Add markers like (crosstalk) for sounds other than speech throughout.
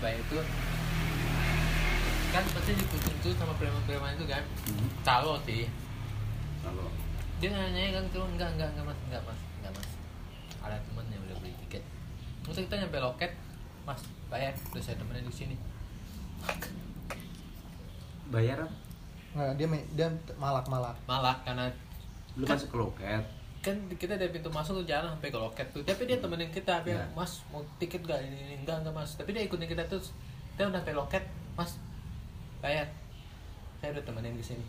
Surabaya itu kan pasti diikutin tuh sama preman-preman itu kan? Hmm. calo sih. Kalau dia nanya kan tuh enggak enggak enggak mas enggak mas enggak mas. Ada temen yang udah beli tiket. Terus kita nyampe loket mas bayar terus saya temenin di sini. Bayar apa? nggak dia dia malak malak malah karena Lu Kan- masuk ke loket. Kan kita dari pintu masuk tuh jalan sampai ke loket tuh. Tapi dia temenin kita dia Ya. mas mau tiket gak ini, ini enggak enggak mas. Tapi dia ikutin kita terus. Dia udah sampai loket mas bayar. Saya udah temenin di sini.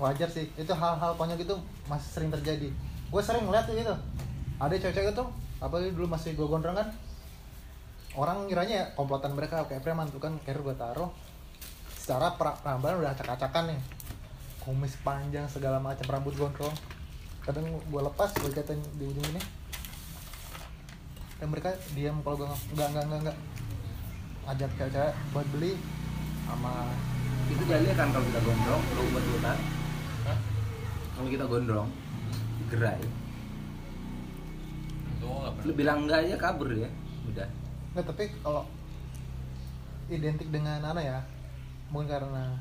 Wajar sih. Itu hal-hal konyol gitu masih sering terjadi. Gue sering ngeliat tuh gitu. Ada cewek-cewek tuh apalagi dulu masih gue gondrong kan orang ngiranya ya komplotan mereka kayak preman tuh kan carrier gue taruh. Secara perambahan udah acak-acakan nih kumis panjang segala macam rambut gondrong kadang gue lepas gue ikatin di ujung ini dan mereka diam kalau gue enggak enggak enggak enggak ajak cewek-cewek buat beli sama Itu jadi kan kalau kita gondrong, lu ubet-ubetan. Hah? Kalau kita gondrong, gerai. itu nggak Lu bilang enggak aja kabur ya. Udah. Nggak, tapi kalau identik dengan apa ya mungkin karena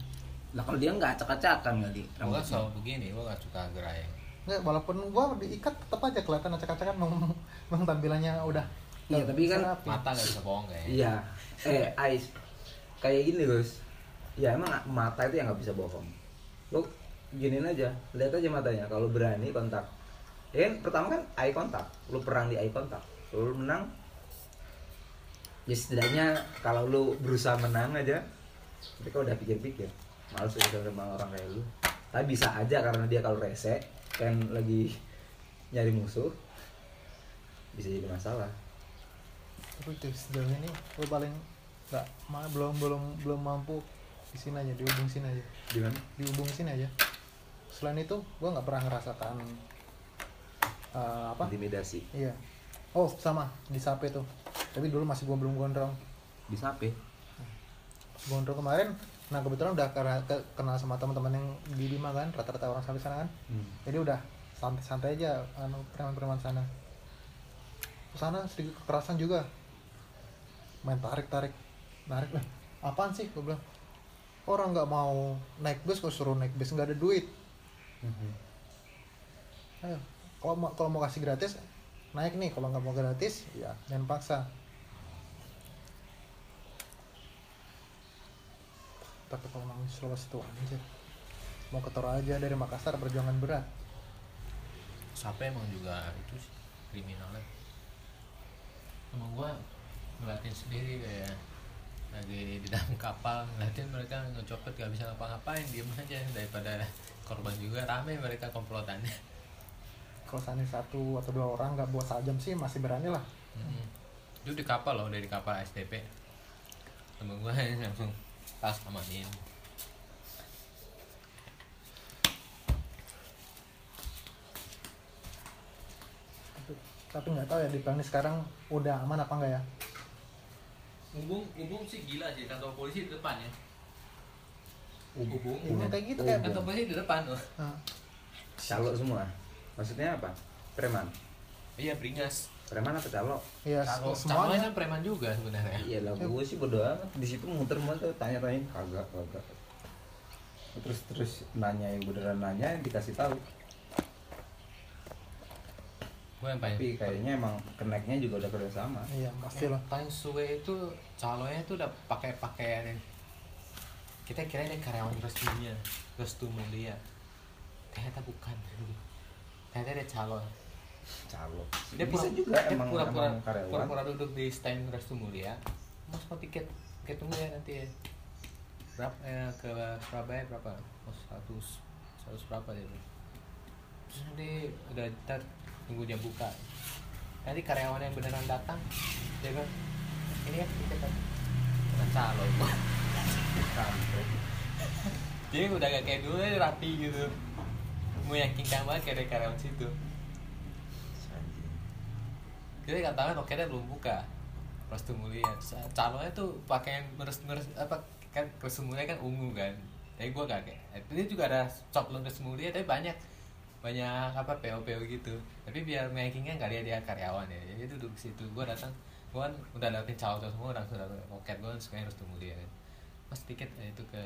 Lah kalau dia enggak acak-acakan kali rambutnya. selalu begini gue gak suka gerai nggak walaupun gua diikat tetap aja kelihatan acak-acakan memang, (laughs) memang tampilannya udah Iya, tapi kan rapi. mata gak bisa bohong kayaknya Iya. Eh, Ais. Kayak gini, Gus. Ya emang mata itu yang nggak bisa bohong. Lu giniin aja, lihat aja matanya. Kalau berani kontak. Ya kan, pertama kan eye contact. Lu perang di eye contact. Lu menang. Ya setidaknya kalau lu berusaha menang aja, mereka udah pikir-pikir. Males urusan sama orang kayak lu. Tapi bisa aja karena dia kalau rese kan lagi nyari musuh bisa jadi masalah. tapi itu sejauh ini gua paling nggak ma- belum belum belum mampu di sini aja dihubung sini aja Gimana? dihubung sini aja selain itu gua nggak pernah ngerasakan eh, apa Intimidasi. iya oh sama di sape tuh tapi dulu masih gua belum gondrong Bisa apa? gondrong kemarin nah kebetulan udah kenal sama teman-teman yang di Bima kan rata-rata orang sampai sana kan. Hmm. jadi udah santai-santai aja anu preman-preman sana. Ke sana sedikit kekerasan juga. Main tarik-tarik. Narik eh, apaan sih? Gue bilang orang nggak mau naik bus kok suruh naik bus nggak ada duit. Ayo kalau mau kalau mau kasih gratis naik nih. Kalau nggak mau gratis ya jangan paksa tapi kalau mau Sulawesi itu anjir. Mau ke Toraja dari Makassar perjuangan berat. Sape emang juga itu sih kriminalnya? Emang gua ngeliatin sendiri kayak lagi di dalam (laughs) kapal ngeliatin mereka ngecopet gak bisa ngapa-ngapain diem aja daripada korban juga. Rame mereka komplotannya. Kalau seandainya satu atau dua orang nggak buat sajam sih masih berani lah. Mm-mm. itu di kapal loh dari kapal STP temen gua (laughs) langsung tas amanin tapi, tapi nggak tahu ya di Pelni sekarang udah aman apa enggak ya Ubung, Ubung sih gila sih kantor polisi di depan ya. Ubung, ini kayak gitu kayak kantor polisi di depan loh. Calo semua. Maksudnya apa? Preman. Iya beringas. Preman apa calo? ya Kalau semuanya kan preman juga sebenarnya. Iya lah, gue sih bodo amat. Di situ muter-muter tanya-tanya kagak kagak. Terus terus nanya yang beneran nanya yang dikasih tahu. Gue yang paling Tapi kayaknya emang keneknya juga udah kerja sama. iya pasti lah paling suwe itu calonnya tuh udah pakai pakaian yang kita kira dia karyawan resminya, restu mulia. Ternyata bukan. (laughs) Ternyata dia calon. Calo. Dia bisa pura- juga dia emang pura-pura pura-pura duduk di stand restu mulia. Mas mau tiket, tiket tunggu ya nanti ya. Berapa eh, ke Surabaya berapa? Oh, seratus seratus berapa dia? Terus nanti udah ntar tunggu jam buka. Nanti karyawan yang beneran datang, dia bilang ini ya tiket kan. Bukan. Kampret. Jadi udah gak kayak dulu rapi gitu. Meyakinkan banget kayak ada karyawan situ. Katakan oke dia belum buka. Restu mulia eh, calonnya tuh pakai meres meres apa kan restu mulia kan ungu kan. Tapi gue kaget itu juga ada coplon restu mulia tapi banyak banyak apa PO PO gitu. Tapi biar mankingnya nggak dia dia karyawan ya. Jadi duduk situ gue datang gue kan udah lewatin cowok semua langsung dapet loket gue sekarang harus tunggu dia kan. Pas tiket eh, itu ke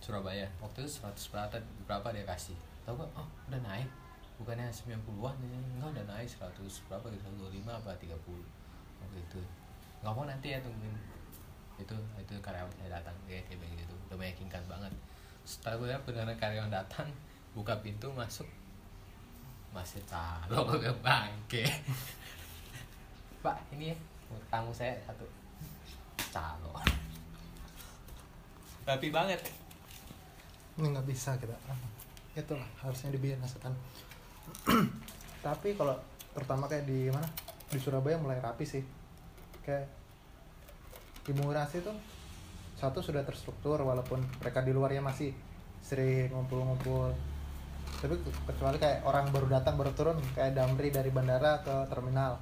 Surabaya. Waktu itu 100 berapa berapa dia kasih. Tau gak oh udah naik bukannya 90-an ya enggak udah naik 100 berapa gitu? 125 apa 30 waktu itu. Mau nanti ya tungguin. Itu itu karyawan saya datang kayak kayak begitu udah meyakinkan banget. Setelah gue lihat beneran karyawan datang buka pintu masuk. Masih calo ke bangke. (laughs) Pak ini ya tamu saya satu. Calo rapi banget. Ini nggak bisa kita. Itulah harusnya dibiasakan (clears throat) tapi kalau pertama kayak di mana? Di Surabaya mulai rapi sih. Kayak di Murasi tuh satu sudah terstruktur walaupun mereka di luarnya masih sering ngumpul-ngumpul. Tapi kecuali kayak orang baru datang baru turun kayak Damri dari bandara ke terminal.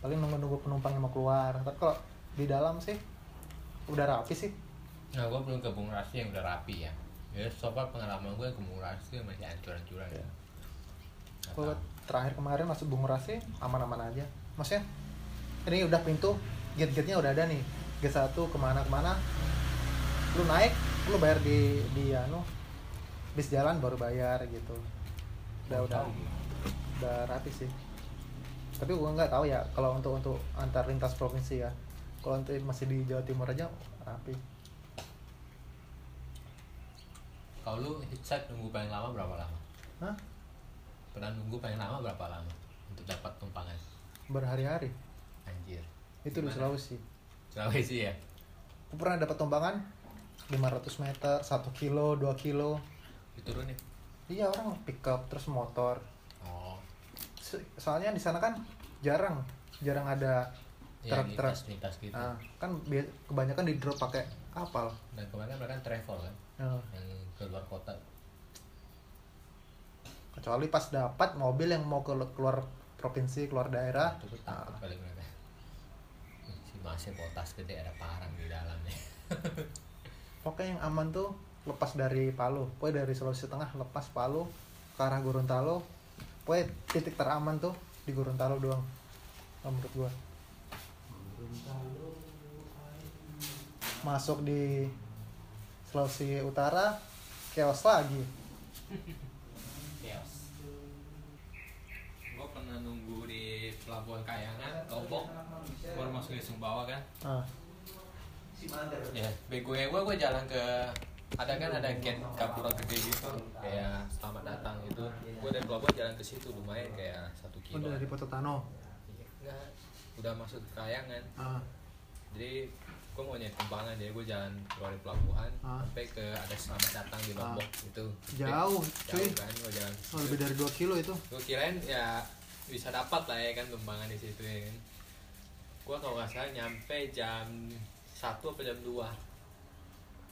Paling nunggu-nunggu penumpang yang mau keluar. Tapi kalau di dalam sih udah rapi sih. Nah gue belum ke Bung Rasi yang udah rapi ya. Ya so far pengalaman gue ke Bung Rasi masih hancur-hancuran. Ya Kalau terakhir kemarin masuk Bung Rasi aman-aman aja. Maksudnya ini udah pintu gate-gate-nya udah ada nih. Gate satu ke mana-kemana. Lu naik, lu bayar di di anu bis jalan baru bayar gitu. Udah udah udah rapi sih. Tapi gua nggak tahu ya kalau untuk untuk antar lintas provinsi ya. Kalau untuk masih di Jawa Timur aja rapi. kalau lu hitchhike nunggu paling lama berapa lama Hah? Pernah nunggu paling lama berapa lama untuk dapat tumpangan Berhari-hari. anjir Itu di? Sulawesi. Sulawesi ya Aku pernah dapat tumpangan 500 meter, 1 kilo, 2 kilo. diturunin Iya orang pick up terus motor. oh So- Soalnya di sana kan jarang, jarang ada ya truk-truk. lintas lintas gitu Nah, kan kebanyakan di drop pakai kapal. dan kemarin mereka travel kan Nah, yang ke luar kota kecuali pas dapat mobil yang mau ke keluar provinsi, keluar daerah. itu Nah, si masih potas gede ada parang di dalamnya (laughs) pokoknya yang aman tuh lepas dari Palu. Pokoknya dari Sulawesi Tengah lepas Palu ke arah Gorontalo. Pokoknya titik teraman tuh di Gorontalo doang. Menurut gua. Masuk di Sulawesi Utara chaos lagi. (laughs) chaos gue pernah nunggu di pelabuhan Kayangan Lombok baru masuk di Sumbawa kan. Ah, ya bego gue gue jalan ke ada kan ada gate Gapura gede gitu. Kayak selamat datang gitu. Gue dari pelabuhan jalan ke situ lumayan kayak satu kilo. Udah dari Pototano. Enggak, udah masuk ke Kayangan. Ah, jadi gue mau nyari tumpangan jadi gue jalan keluar dari pelabuhan Ah. sampai ke ada selamat datang di Lombok gitu. Jauh, cuy. jauh kan gue jalan. Oh, lebih dari 2 kilo itu. gue kirain ya bisa dapat lah ya kan tumpangan di situ ya kan. Gue kalau nggak salah nyampe jam satu apa jam 2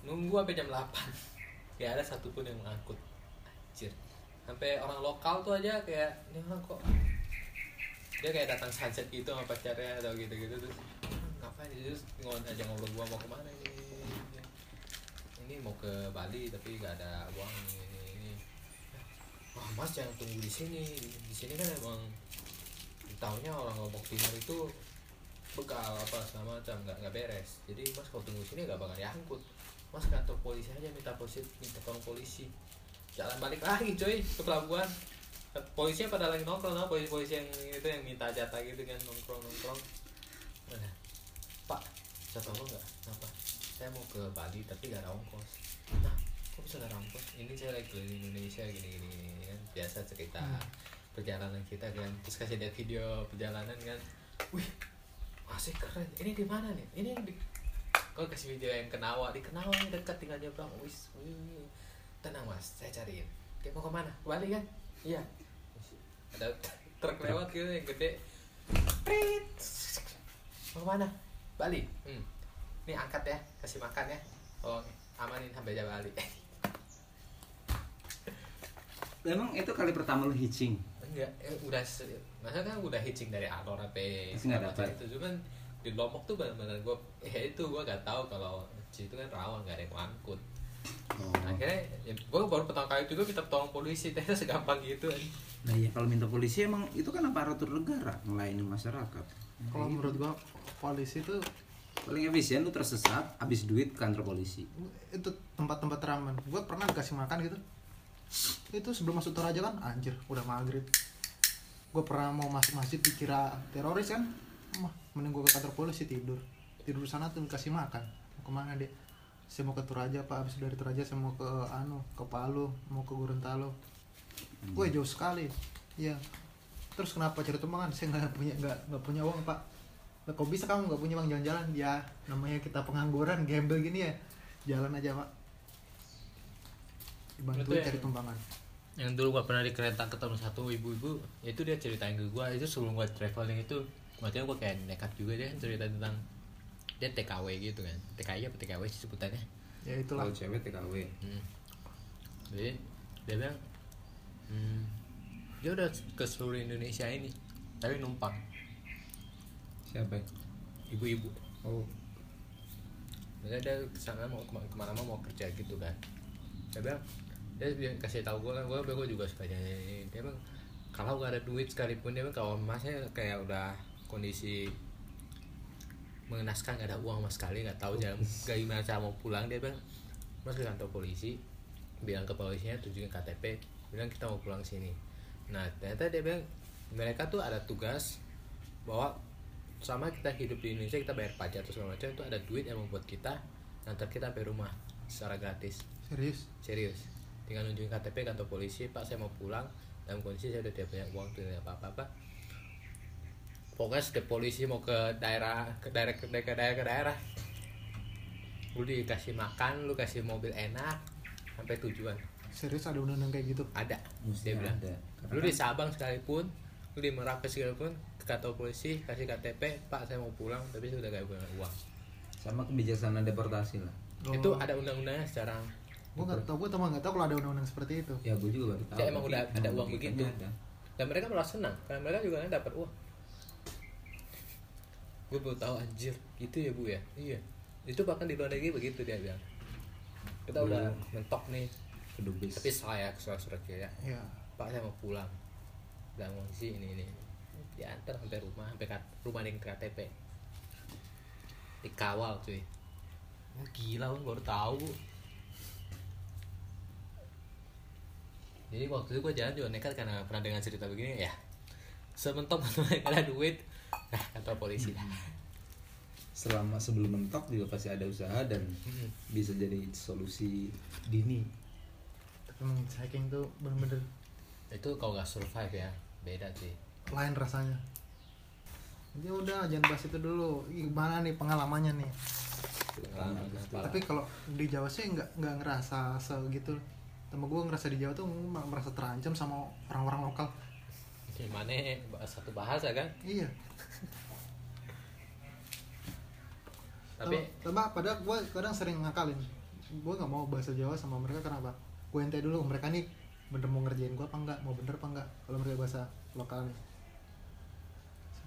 nunggu sampai jam 8 ya (laughs) ada satupun yang ngangkut anjir. Sampai orang lokal tuh aja kayak ini orang kok dia kayak datang sunset gitu sama pacarnya atau gitu gitu terus ngapain situ ngomong aja ngobrol gua mau ke mana ini? Ini mau ke Bali tapi gak ada uang ini wah mas jangan tunggu di sini. Di sini kan emang tahunya orang Lombok Timur itu bekal apa segala macam nggak nggak beres. Jadi mas kalau tunggu di sini nggak bakal diangkut. Mas kantor polisi aja minta polisi minta tolong polisi. Jalan balik lagi coy ke pelabuhan. Polisinya pada lagi nongkrong nah polisi polisi yang itu yang minta jatah gitu kan nongkrong nongkrong mana? Pak saya tolong nggak? Kenapa? Saya mau ke Bali tapi gak ada ongkos. Nah ada ongkos ini saya lagi keliling Indonesia gini gini, kan? Biasa cerita Hmm. perjalanan kita kan terus kasih lihat video perjalanan kan. Wih masih keren. Ini di mana nih? Ini di kau kasih video yang kenawa. Di kenawa nih dekat tinggal nyebrang wis wih. tenang mas saya cariin. Oke, mau ke mana? Bali kan? Iya. Ada truk lewat gitu yang gede. Prit. mau ke mana? Bali hmm. ini angkat ya kasih makan ya. Tolong amanin sampai jam Bali (laughs) Emang itu kali pertama lu hitching. enggak eh, udah masa kan udah hitching dari Alor sampai Masih nggak macam dapat. itu cuman di Lombok tuh benar-benar gue eh itu gue gak tahu kalau situ kan rawan gak ada yang ngangkut Oh. akhirnya ya, gue baru pertama kali juga minta tolong polisi (laughs) ternyata segampang gitu Nah ya kalau minta polisi emang itu kan aparatur negara melayani masyarakat. kalau menurut gua polisi tuh paling efisien lu tersesat habis duit kantor polisi itu tempat-tempat ramen gue pernah dikasih makan gitu itu sebelum masuk toraja kan anjir udah maghrib. Gue pernah mau masuk masjid dikira teroris kan? Mah, mending gue ke kantor polisi tidur. Tidur di sana tuh dikasih makan. Mau ke mana dia saya mau ke Toraja pak. Habis dari Toraja saya mau ke anu ke Palu mau ke Gorontalo. Gue jauh sekali. Iya. Terus kenapa cari tumbangan saya nggak punya nggak nggak punya uang pak. Lah kok bisa kamu nggak punya uang jalan-jalan? Ya namanya kita pengangguran gembel gini ya. Jalan aja pak dibantu Itu ya. cari tumbangan yang dulu gua pernah di kereta ketemu satu ibu-ibu itu dia ceritain ke gua itu sebelum gua traveling itu maksudnya gua kayak nekat juga dia cerita tentang dia TKW gitu kan. TKI apa TKW sih sebutannya? Ya itulah. Kalau cewek TKW hmm. jadi dia bilang hmm, dia udah ke seluruh Indonesia ini tapi numpang. Siapa? Ibu-ibu. Oh. Misalnya dia ke sana mau ke mana, ke mana mau kerja gitu kan. Dia bilang Dia bilang- kasih tahu gue kan Gue gue juga suka nyanyi Dia bilang Kalau gak ada duit sekalipun Dia bilang kalau masnya kayak udah kondisi Mengenaskan gak ada uang sama sekali Gak tahu jalan Gak gimana cara mau pulang Dia bilang Mas ke kantor polisi. Bilang ke polisinya tunjukin KTP Bilang kita mau pulang sini. Nah ternyata dia bilang Mereka tuh ada tugas Bahwa sama kita hidup di Indonesia kita bayar pajak atau segala macam itu ada duit yang membuat kita ngantar kita sampai rumah secara gratis. Serius? Serius tinggal nunjukin KTP kantor polisi pak saya mau pulang. Dalam kondisi saya udah tidak punya uang tidak apa apa apa pokoknya setiap polisi mau ke daerah ke daerah ke daerah ke daerah, ke daerah. lu dikasih makan lu kasih mobil enak sampai tujuan. Serius ada undang-undang kayak gitu? Ada. Mesti dia bilang ada. lu di Sabang sekalipun lu di Merauke sekalipun ke kantor polisi kasih KTP pak saya mau pulang tapi sudah gak punya uang. Sama kebijaksanaan deportasi lah. Itu ada undang-undangnya secara gue nggak tau gue teman nggak tau kalau ada undang-undang seperti itu. Ya gue juga baru tahu. Ya, emang udah ada uang begitu. ada. dan mereka malah senang karena mereka juga kan dapat uang. Gue baru tahu anjir gitu ya bu ya? Iya. Itu bahkan di luar negeri begitu dia bilang. Kita Oh. udah mentok nih. Kedubes tapi saya ke surat-surat ya ya pak saya mau pulang. Dalam kondisi ini ini diantar sampai rumah sampai kat- rumah dengan KTP dikawal cuy. Oh, gila lu baru tahu jadi waktu itu gue jalan juga nekat karena pernah dengar cerita begini ya. Sementok (laughs) ada duit. Nah kantor polisi dah selama sebelum mentok juga pasti ada usaha dan Mm-mm. bisa jadi solusi dini. Tapi emang hiking tuh bener-bener itu kalau nggak survive ya beda sih. lain rasanya. Ya udah jangan bahas itu dulu. Gimana nih pengalamannya nih? Pengalaman tapi kalau di Jawa sih nggak nggak ngerasa segitu sama gue ngerasa di Jawa tuh merasa terancam sama orang-orang lokal. Gimana satu bahasa kan iya. Tapi tapi padahal gue kadang sering ngakalin. Gue nggak mau bahasa Jawa sama mereka kenapa gue ente dulu mereka nih bener mau ngerjain gue apa enggak mau bener apa enggak kalau mereka bahasa lokal nih.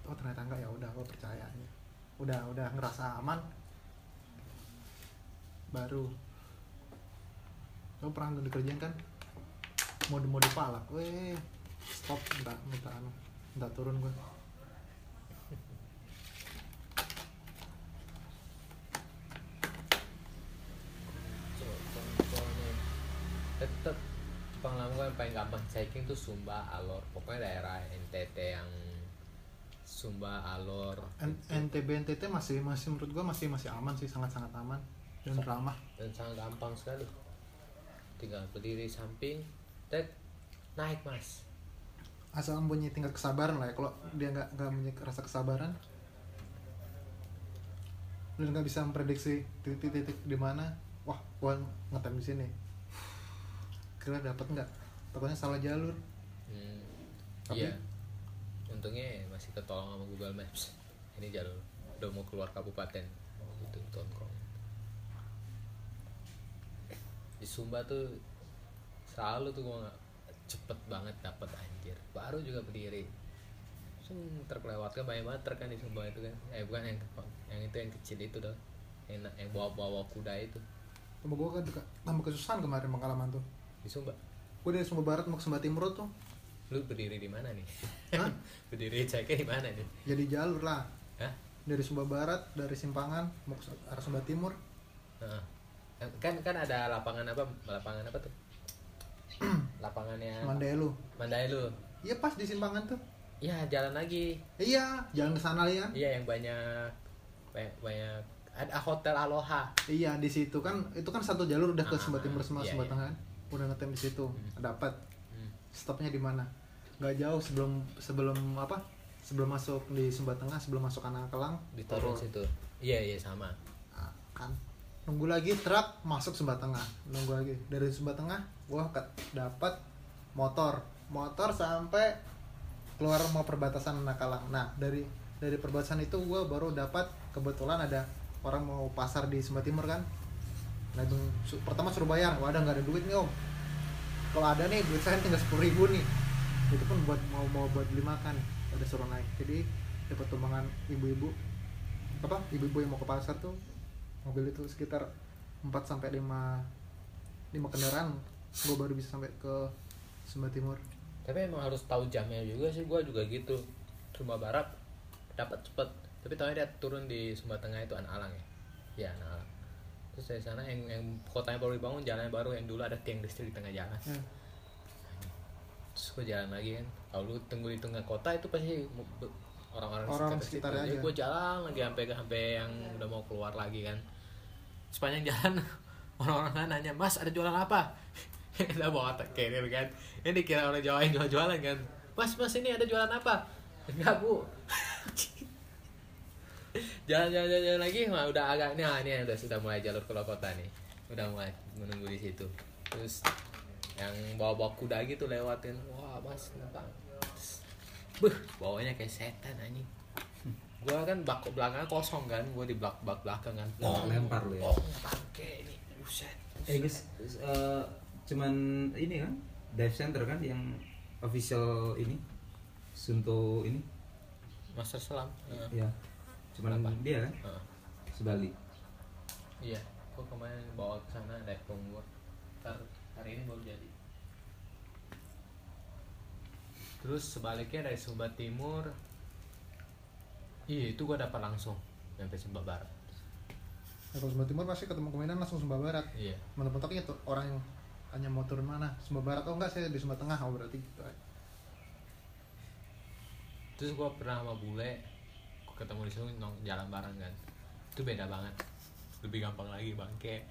Oh ternyata enggak ya udah gue percaya aja. udah udah ngerasa aman. Baru lo pernah dikerjain kan? Mode-mode palak. Weh stop. Minta minta anu. Minta turun gue tetap pengalaman gue yang paling gampang hiking tuh Sumba Alor. Pokoknya daerah NTT yang Sumba Alor. N- NTB NTT masih masih menurut gua masih masih aman sih. Sangat sangat aman dan ramah. Dan sangat gampang sekali tinggal berdiri samping tek naik mas. Asal punya tingkat kesabaran lah ya. Kalau dia nggak nggak punya rasa kesabaran lu nggak bisa memprediksi titik-titik di mana wah gua ngetem di sini. Kira dapat nggak? Takutnya salah jalur. Hmm, Tapi- iya. Untungnya masih ketolong sama Google Maps. Ini jalur udah mau keluar kabupaten itu Tongkrong di Sumba tuh selalu tuh gua nggak cepet banget dapet anjir. Baru juga berdiri. Sung, terkelewatkan banyak banget truk kan di Sumba itu kan. Eh bukan yang yang itu yang kecil itu dah yang, yang bawa bawa kuda itu. Sama gua kan juga tambah kesusahan kemarin pengalaman tuh. Di Sumba? Gua dari Sumba Barat mau ke Sumba Timur tuh. Lu berdiri di mana nih? Hah? (laughs) berdiri ceknya di mana nih? Jadi jalur lah. Dari Sumba Barat dari Simpangan mau ke arah Sumba Timur. Heeh. Kan kan ada lapangan apa lapangan apa tuh? (clears throat) Lapangannya Mandailu Mandailu iya pas di Simpangan tuh. Iya jalan lagi. Iya jalan ke sana ya. Iya yang banyak banyak, banyak. Ada hotel Aloha. Iya di situ kan itu kan satu jalur udah ke Ah, Sumba Timur sama iya, Sumba iya. Tengah udah ngetem di situ. Dapat Hmm. stopnya di mana? Nggak jauh sebelum sebelum apa? Sebelum masuk di Sumba Tengah sebelum masuk kanan kelang. Diturun turun. situ. Iya iya sama. Nah, kan nunggu lagi truk masuk Sumba Tengah. Nunggu lagi. Dari Sumba Tengah gua ke- dapat motor. Motor sampai keluar mau perbatasan Nakalang. Nah dari dari perbatasan itu gua baru dapat kebetulan ada orang mau pasar di Sumba Timur kan. Langsung su- pertama suruh bayar. Wadah nggak ada duit nih om. Kalau ada nih duit saya tinggal sepuluh ribu nih. Itu pun buat mau mau buat beli makan. Ada suruh naik. Jadi dapat tumbangan ibu-ibu apa ibu-ibu yang mau ke pasar tuh mobil itu sekitar 4 sampai 5 5 kendaraan gue baru bisa sampai ke Sumba Timur. Tapi emang harus tahu jamnya juga sih gua juga gitu. Sumba Barat dapat cepet. Tapi tahu dia turun di Sumba Tengah itu anak alang ya? Iya anak alang terus dari sana yang, yang kotanya baru dibangun jalan baru yang dulu ada tiang listrik di tengah jalan. Ya. terus gue jalan lagi kan. Kalau lu tunggu di tengah kota itu pasti orang-orang Orang sekitar sekitar jadi aja. gue jalan lagi sampai sampai yang udah mau keluar lagi kan. Sepanjang jalan (laughs) orang-orang kan nanya mas ada jualan apa? (laughs) Kita bawa carrier kan. Ini kira orang Jawa yang jual-jualan kan. Mas mas ini ada jualan apa? (laughs) Enggak bu. Jalan jalan jalan, jalan lagi mah udah agak nah ini udah sudah mulai jalur keluar kota nih. Udah mulai menunggu di situ. Terus yang bawa bawa kuda gitu lewatin. Wah mas kenapa Buh, bawanya kayak setan anjing. Gua kan bak belakang kosong kan gua di belak bak belakang kan. Lempar lu ya? Oh bangke ini buset. Eh guys eh, cuman ini kan dive center kan yang official ini Sunto ini. Master selam Heeh. ya cuman Kenapa? dia kan Heeh. sebalik. Iya gua kemarin bawa ke sana dive gua. Ntar hari ini baru jadi terus sebaliknya dari Sumba Timur iya itu gua dapat langsung sampai Sumba Barat. Nah, kalau Sumba Timur pasti ketemu kemudian langsung Sumba Barat. Iya. Mentok-mentoknya tuh orang yang hanya mau turun mana Sumba Barat. Oh enggak saya di Sumba Tengah oh berarti gitu. Aja. terus gua pernah sama bule ketemu di sini nong jalan bareng kan. Itu beda banget. Lebih gampang lagi bangke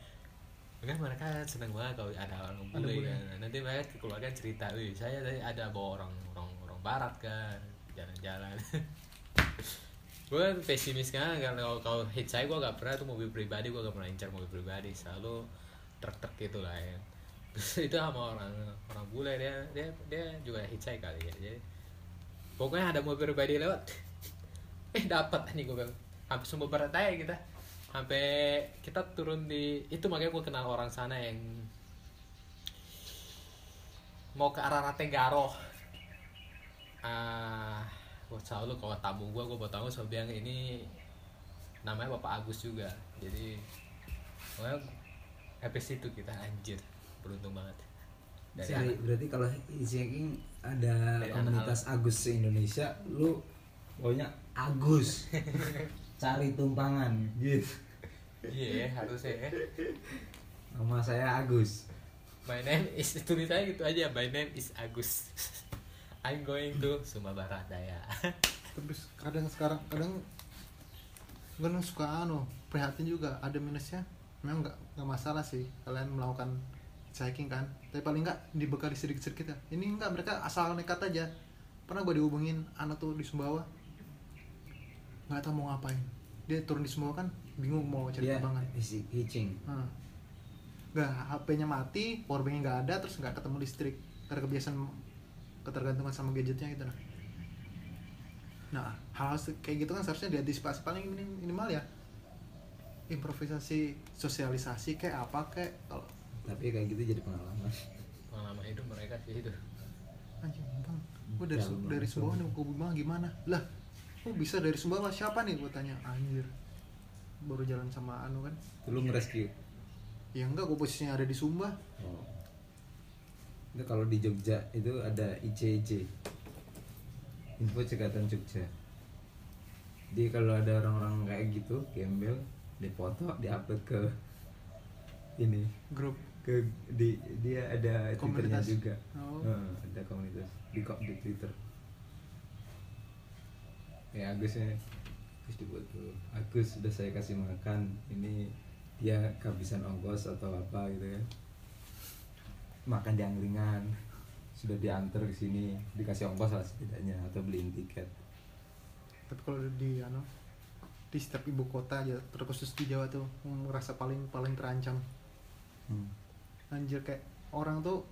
kan mereka seneng banget kalau ada orang bule kan. Nanti mereka keluarga cerita wih saya tadi ada bawa orang orang orang barat kan. Jalan-jalan. (laughs) Gue kan pesimis kan karena kalau kalau hit saya gue gak pernah tuh mobil pribadi gue gak pernah incar mobil pribadi. Selalu truk-truk gitu lah ya. (laughs) Itu sama orang orang bule dia dia dia juga hit saya kali ya. Jadi pokoknya ada mobil pribadi lewat. (laughs) Eh dapat nih gue bilang. Hampir sumber barat aja kita sampai kita turun di itu makanya gue kenal orang sana yang mau ke arah Ratenggaro ah gue selalu kalau tamu gue gue buat tamu selalu bilang ini namanya bapak Agus juga. Jadi pokoknya habis itu kita anjir beruntung banget. Dari Jadi, anak. berarti kalau hitchhiking ada Dari komunitas Agus se Indonesia lu pokoknya Agus (laughs) cari tumpangan gitu. Iya harusnya ya. Nama saya Agus. My name is tulisannya gitu aja. My name is Agus. I'm going to Sumba Barat Daya. tapi kadang sekarang kadang kadang suka anu prihatin juga ada minusnya. Memang nggak nggak masalah sih kalian melakukan hiking kan. Tapi paling nggak dibekali sedikit-sedikit ya. Ini nggak mereka asal nekat aja. Pernah gue dihubungin anak tuh di Sumbawa nggak tahu mau ngapain dia turun di Sumbawa kan bingung mau cari dia tembangan isi- hitching Hmm. nggak HP-nya mati, powerbanknya nggak ada, terus nggak ketemu listrik karena kebiasaan ketergantungan sama gadgetnya gitu nah. Nah, hal-hal se- kayak gitu kan seharusnya diantisipasi paling minim- minimal ya improvisasi sosialisasi kayak apa kayak kalau tapi kayak gitu jadi pengalaman Pengalaman hidup mereka sih itu. anjing bang gue dari dari. Sumbawa nih ke Bima gimana lah kok bisa dari Sumbawa. Siapa nih? Gue tanya. Anjir. Baru jalan sama anu kan? Lu nge-rescue ya enggak gue posisinya ada di Sumba. Oh. itu kalau di Jogja itu ada ICJ Info Cekatan Jogja. Jadi kalau ada orang-orang kayak gitu, gembel, dipoto, diupload ke ini. Grup. Ke di dia ada twitternya Komunitas. juga. Oh. Heeh, ada komunitas. Di di twitter ya Agusnya Agus dibuat tuh Agus sudah saya kasih makan. Ini dia kehabisan ongkos atau apa gitu ya. Makan di angkringan sudah diantar ke sini. Dikasih ongkos lah setidaknya atau beliin tiket. Tapi kalau di ano di setiap ibu kota aja terkhusus di Jawa tuh merasa paling paling terancam. Hmm. anjir kayak orang tuh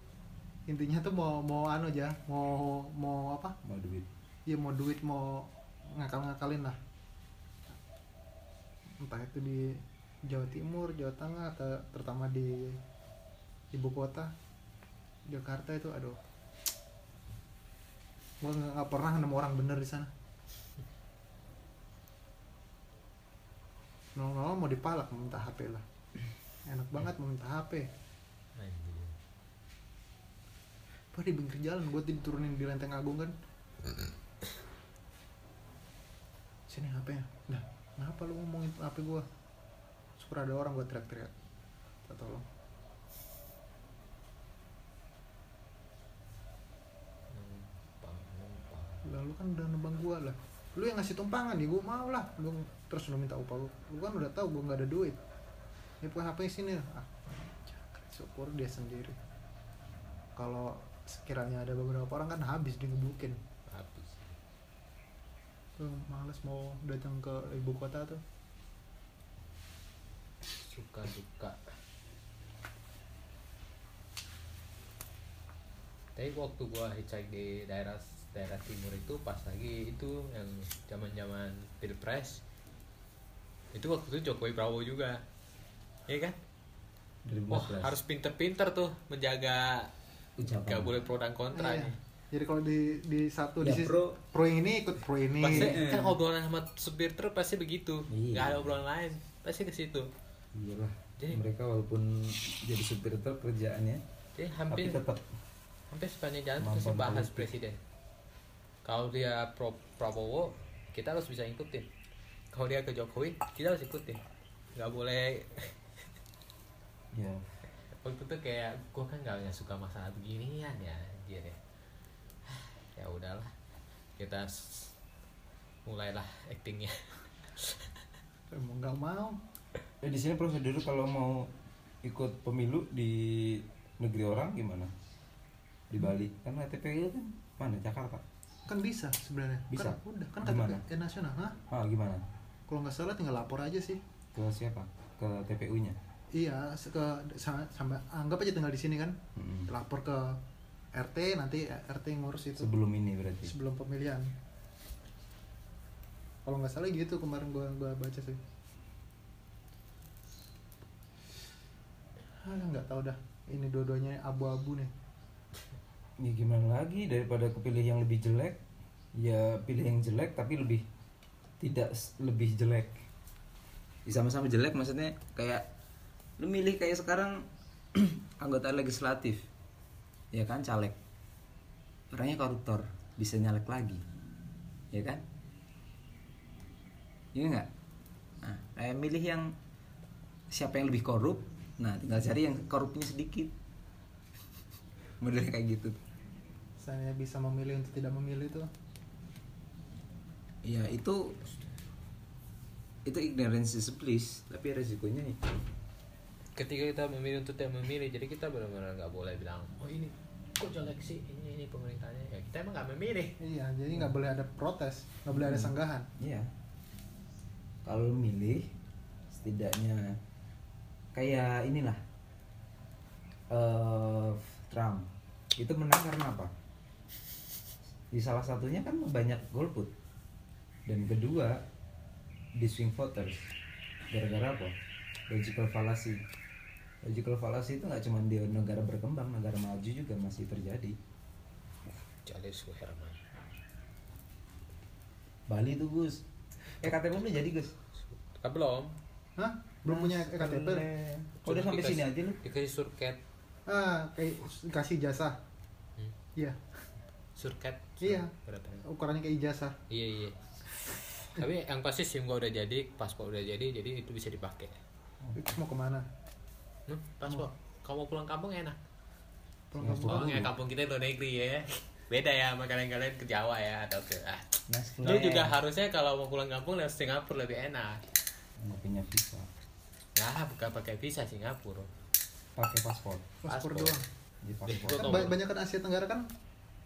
intinya tuh mau mau anu aja mau mau apa? Mau duit. Ya mau duit mau ngakal-ngakalin lah. Entah itu di Jawa Timur Jawa Tengah atau terutama di ibu kota. Jakarta itu aduh. Gua nggak pernah nemu orang bener di sana. Nol mau dipalak minta HP lah. Enak banget mau minta HP. Apa di pinggir jalan gue diturunin di lenteng agung kan Sini HP nya. Nah kenapa lu ngomongin HP gue Syukur ada orang gue teriak-teriak. Minta tolong. Lalu kan udah nembang gue lah. Lu yang ngasih tumpangan ya gue mau lah. Lu, Terus lu minta upah lu Lu kan udah tahu gue gak ada duit. Ya bukan HP sini. Ah. Syukur dia sendiri. Kalau sekiranya ada beberapa orang kan habis digebukin. Tuh males mau datang ke ibu kota tuh Suka duka. Tapi waktu gua hitchhike di daerah daerah timur itu pas lagi itu yang zaman zaman pilpres itu waktu itu Jokowi Prabowo juga Iya kan? Wah 2014 harus pinter-pinter tuh menjaga ucapan gak boleh pro dan kontra Iya. nih. Jadi kalau di di satu Ya, di pro. pro yang ini ikut pro ini. Pasti Eh. kan obrolan sama supir truk pasti begitu. Iya. Gak ada obrolan lain. Pasti ke situ. iyalah Jadi- mereka walaupun jadi supir truk kerjaannya Jadi tapi hampir tetap hampir sepanjang jalan pasti bahas politik. presiden. Kalau dia pro Prabowo, kita harus bisa ngikutin. Kalau dia ke Jokowi, kita harus ikutin. Gak boleh ya waktu itu kayak gue kan gak nggak suka masalah beginian ya anjir ya ya udahlah kita mulailah actingnya Emang nggak mau. Eh, di sini prosedur kalau mau ikut pemilu di negeri orang gimana di Bali kan KTP kan mana Jakarta Kan bisa sebenarnya. Bisa? Kan udah kan Gimana? KTP nasional. Hah? ah gimana Kalau nggak salah tinggal lapor aja sih. ke siapa ke TPU nya Iya, ke sama, sama anggap aja tinggal di sini kan. Mm-mm. Lapor ke RT nanti RT yang ngurus itu sebelum ini berarti sebelum pemilihan. Kalau nggak salah gitu kemarin gua gua baca sih. Ah, nggak tahu dah. Ini dua-duanya abu-abu nih. ya gimana lagi daripada kepilih yang lebih jelek ya pilih yang jelek tapi lebih tidak lebih jelek Ya, sama-sama jelek maksudnya kayak lu milih kayak sekarang (clears throat) anggota legislatif ya kan caleg. Orangnya koruptor bisa nyalek lagi. Ya kan? Iya nggak? Nah, kayak milih yang siapa yang lebih korup nah tinggal cari yang korupnya sedikit. (laughs) Modelnya kayak gitu. Saya bisa memilih untuk tidak memilih itu. ya itu itu ignorance is bliss tapi resikonya itu. Ketika kita memilih untuk tidak memilih jadi kita benar-benar nggak boleh bilang oh ini kok jelek sih ini ini pemerintahnya ya kita emang nggak memilih Iya, jadi nggak boleh ada protes, nggak boleh ada Hmm. sanggahan. Iya. Kalau milih setidaknya kayak inilah eh Trump itu menang karena apa? Di salah satunya kan banyak golput dan kedua di swing voters gara-gara apa? Logical fallacy. Logical fallacy itu nggak cuma di negara berkembang, negara maju juga masih terjadi. jadi Herman Bali tuh Gus. Eh KTP lu jadi Gus. kan belum Hah? Belum punya ektp? Oh, udah sampai sini aja lu. dikasih surket Ah, kayak kasih jasa. Hmm. Iya, surket Iya. berapa ukurannya kayak ijazah. iya iya tapi yang pasti sim gua udah jadi paspor udah jadi jadi itu bisa dipakai Itu mau ke mana? Hmm, paspor kalau mau pulang kampung enak. Pulang kampung. oh ya? kampung kita luar negeri ya. Beda ya sama kalian-kalian ke Jawa ya atau ke ah. Nice lu juga harusnya kalau mau pulang kampung lewat Singapura lebih enak. Nggak punya visa. Nah, bukan pakai visa Singapura. pakai paspor. Paspor doang. di Gua paspor. Kan ba- banyak kan Asia Tenggara kan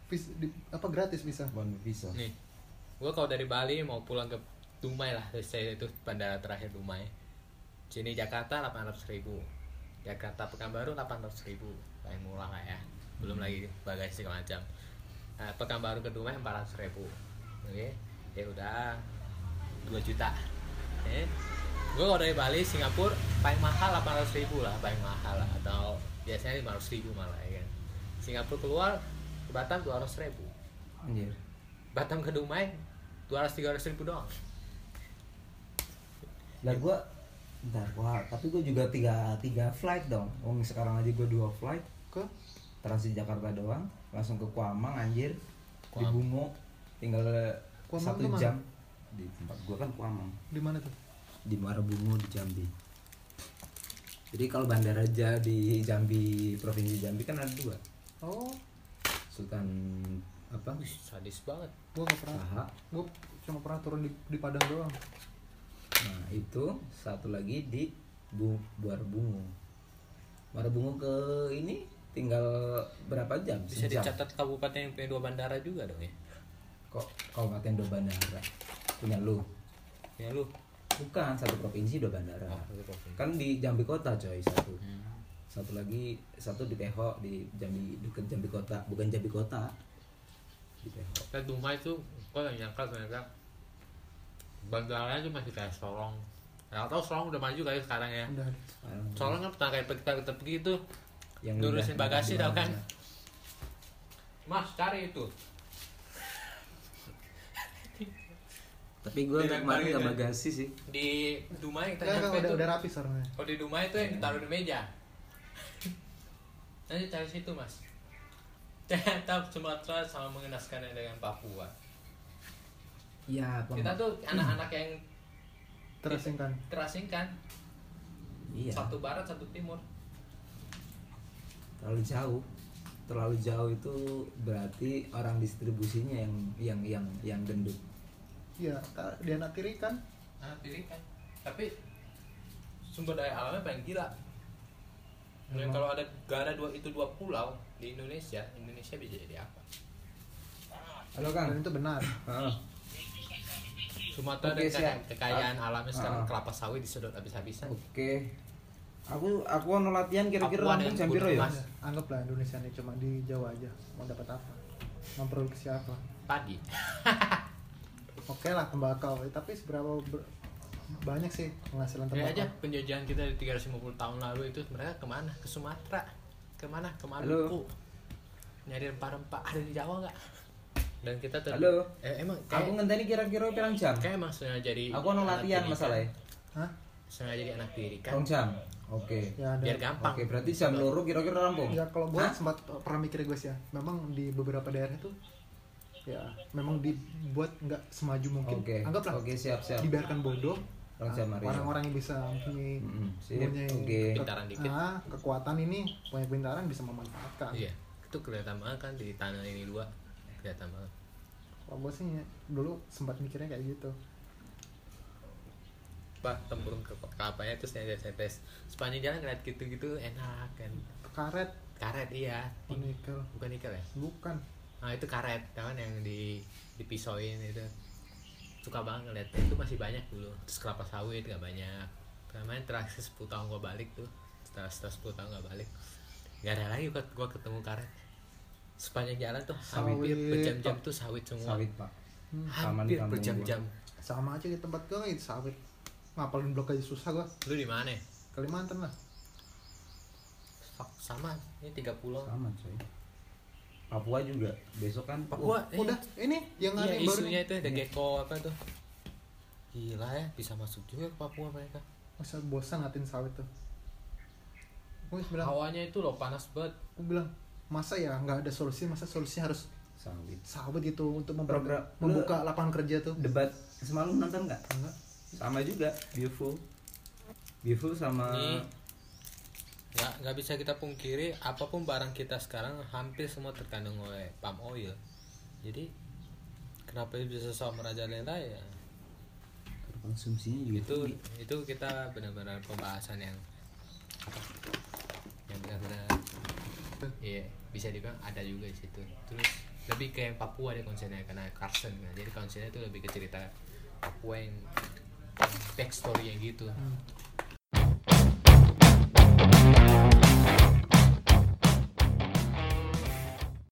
vis- di, apa gratis bisa. bon visa. Nih, gua kalau dari Bali mau pulang ke Dumai lah, saya itu bandara terakhir Dumai. Sini Jakarta 800 ribu, Jakarta Pekanbaru 800 ribu, paling murah lah ya. Belum lagi bagasi segala macam. Nah, Pekanbaru ke Dumai 400 ribu, oke? Ya udah 2 juta. Eh, gue kalau dari Bali Singapura paling mahal 800 ribu lah, paling mahal lah atau biasanya 500 ribu malah ya kan. Singapura keluar ke Batam 200 ribu. anjir Batam ke Dumai 200 300 ribu doang. lah gua bentar wah tapi gua juga tiga tiga flight dong. Om sekarang aja gua dua flight. Ke? Transit Jakarta doang langsung ke Kuamang anjir. Di Kuamang. Bungo tinggal Kuamang satu jam. Di tempat gua kan Kuamang. Di mana tuh? di Muara Bungo di Jambi. Jadi kalau bandara aja di Jambi provinsi Jambi kan ada dua. Oh, Sultan apa? Wih, sadis banget. gua nggak pernah. Gua cuma pernah turun di, di Padang doang. Nah itu satu lagi di Bu Muara Bungo ke ini tinggal berapa jam Bisa Sejam. dicatat kabupaten yang punya dua bandara juga dong ya. kok kabupaten dua bandara punya lu Ya lu. bukan satu provinsi dua bandara Oh, satu provinsi. kan di Jambi kota coy satu Hmm. satu lagi satu di Teho di Jambi deket Jambi kota bukan Jambi kota di Teho Dan Dumai itu kok yang nyangka ternyata bandaranya tuh masih kayak Sorong. Ya tahu Sorong udah maju kali sekarang ya. Udah. Sorong kan pernah kayak kita kita pergi itu yang ngurusin udah- bagasi tau kan? Mas cari itu. tapi gue kemarin nggak itu. bagasi sih Di Dumai kita nyampe udah, tuh. udah rapi sekarang. Kalau di Dumai itu yang ditaruh di meja. (laughs) Nanti cari situ mas. (laughs) Ternyata Sumatera sama mengenaskannya dengan Papua. Iya Kita tuh anak-anak yang Terasingkan. terasingkan. iya Satu barat, satu timur. terlalu jauh terlalu jauh itu berarti orang distribusinya yang yang yang yang gendut Iya, ta- dia nak tirikan. Nah, pilih kan. Tapi sumber daya alamnya paling gila. Dan kalau ada gak ada dua itu dua pulau di Indonesia, Indonesia bisa jadi apa? halo kang Dan itu benar. Heeh. Sumatera Oke, dan siap. kekayaan alamnya sekarang Ah. kelapa sawit disedot habis-habisan. oke aku aku mau latihan kira-kira rampung Jambiro Gunung ya Mas. Ya, anggaplah Indonesia ini cuma di Jawa aja. Mau dapat apa? Memproduksi apa? Padi. (laughs) Oke lah tembakau, Eh, tapi seberapa ber- banyak sih penghasilan Ya tembakau? aja penjajahan kita di 350 tahun lalu itu mereka ke mana? Ke Sumatera. Ke mana? Ke Halo. Maluku. Nyari rempah-rempah ada di Jawa nggak? Dan kita ter- Halo. Eh, emang aku kayak, ngenteni kira-kira pirang jam kayak emang sengaja jadi aku mau latihan kan. masalahnya Hah? Sengaja jadi anak diri kan. pirang jam oke Ya ada. Biar gampang. oke berarti jam loro kira-kira rampung Ya kalau gue Hah? sempat pernah mikir gue sih ya, memang di beberapa daerah itu ya memang dibuat nggak semaju mungkin. oke Anggaplah oke siap siap dibiarkan bodoh. Orang ah. Orang-orang yang bisa sip, mempunyai oke. ke- Pintaran dikit. ah, kekuatan ini, punya pintaran bisa memanfaatkan. Iya. Itu kelihatan banget kan di tanah ini dua. Kelihatan banget. Kalau gue sih dulu sempat mikirnya kayak gitu. Pak tempurung ke kelapanya terus netes netes. Sepanjang jalan ngeliat gitu-gitu enak kan. Karet, Karet iya. oh, nikel, Bukan nikel ya? bukan. Nah itu karet kan yang di dipisauin itu suka banget ngeliat itu masih banyak dulu terus kelapa sawit gak banyak kemarin terakhir 10 tahun gua balik tuh setelah setelah 10 tahun gak balik gak ada lagi gua, gua ketemu karet sepanjang jalan tuh hampir Sawit. berjam-jam tuh sawit semua sawit pak Hmm. Hampir berjam-jam Sama aja di tempat gue itu sawit. Ngapalin blok aja susah gue. lu di mana Kalimantan lah. Fuck, sama ini tiga pulau sama coy Papua juga besok kan Papua eh, Udah, ini yang ada iya, yang baru isunya nih. itu ada gecko apa tuh gila ya bisa masuk juga ke Papua mereka Masa bosan ngatin sawit tuh. Gue bilang, hawanya itu loh panas banget gue bilang masa ya nggak ada solusi, masa solusinya harus sawit Sahabat gitu untuk memper- Program- membuka lapangan kerja tuh. debat semalam nonton nggak Enggak. sama juga beautiful beautiful sama Nih. ya nggak bisa kita pungkiri apa pun barang kita sekarang hampir semua terkandung oleh palm oil jadi kenapa bisa sama merajalela ya konsumsinya juga itu tinggi. itu kita benar-benar pembahasan yang yang benar-benar iya bisa dibilang ada juga di situ. Terus lebih ke yang Papua deh konsernya karena Carson kan jadi konsernya itu lebih ke cerita Papua yang backstory yang gitu. Hmm.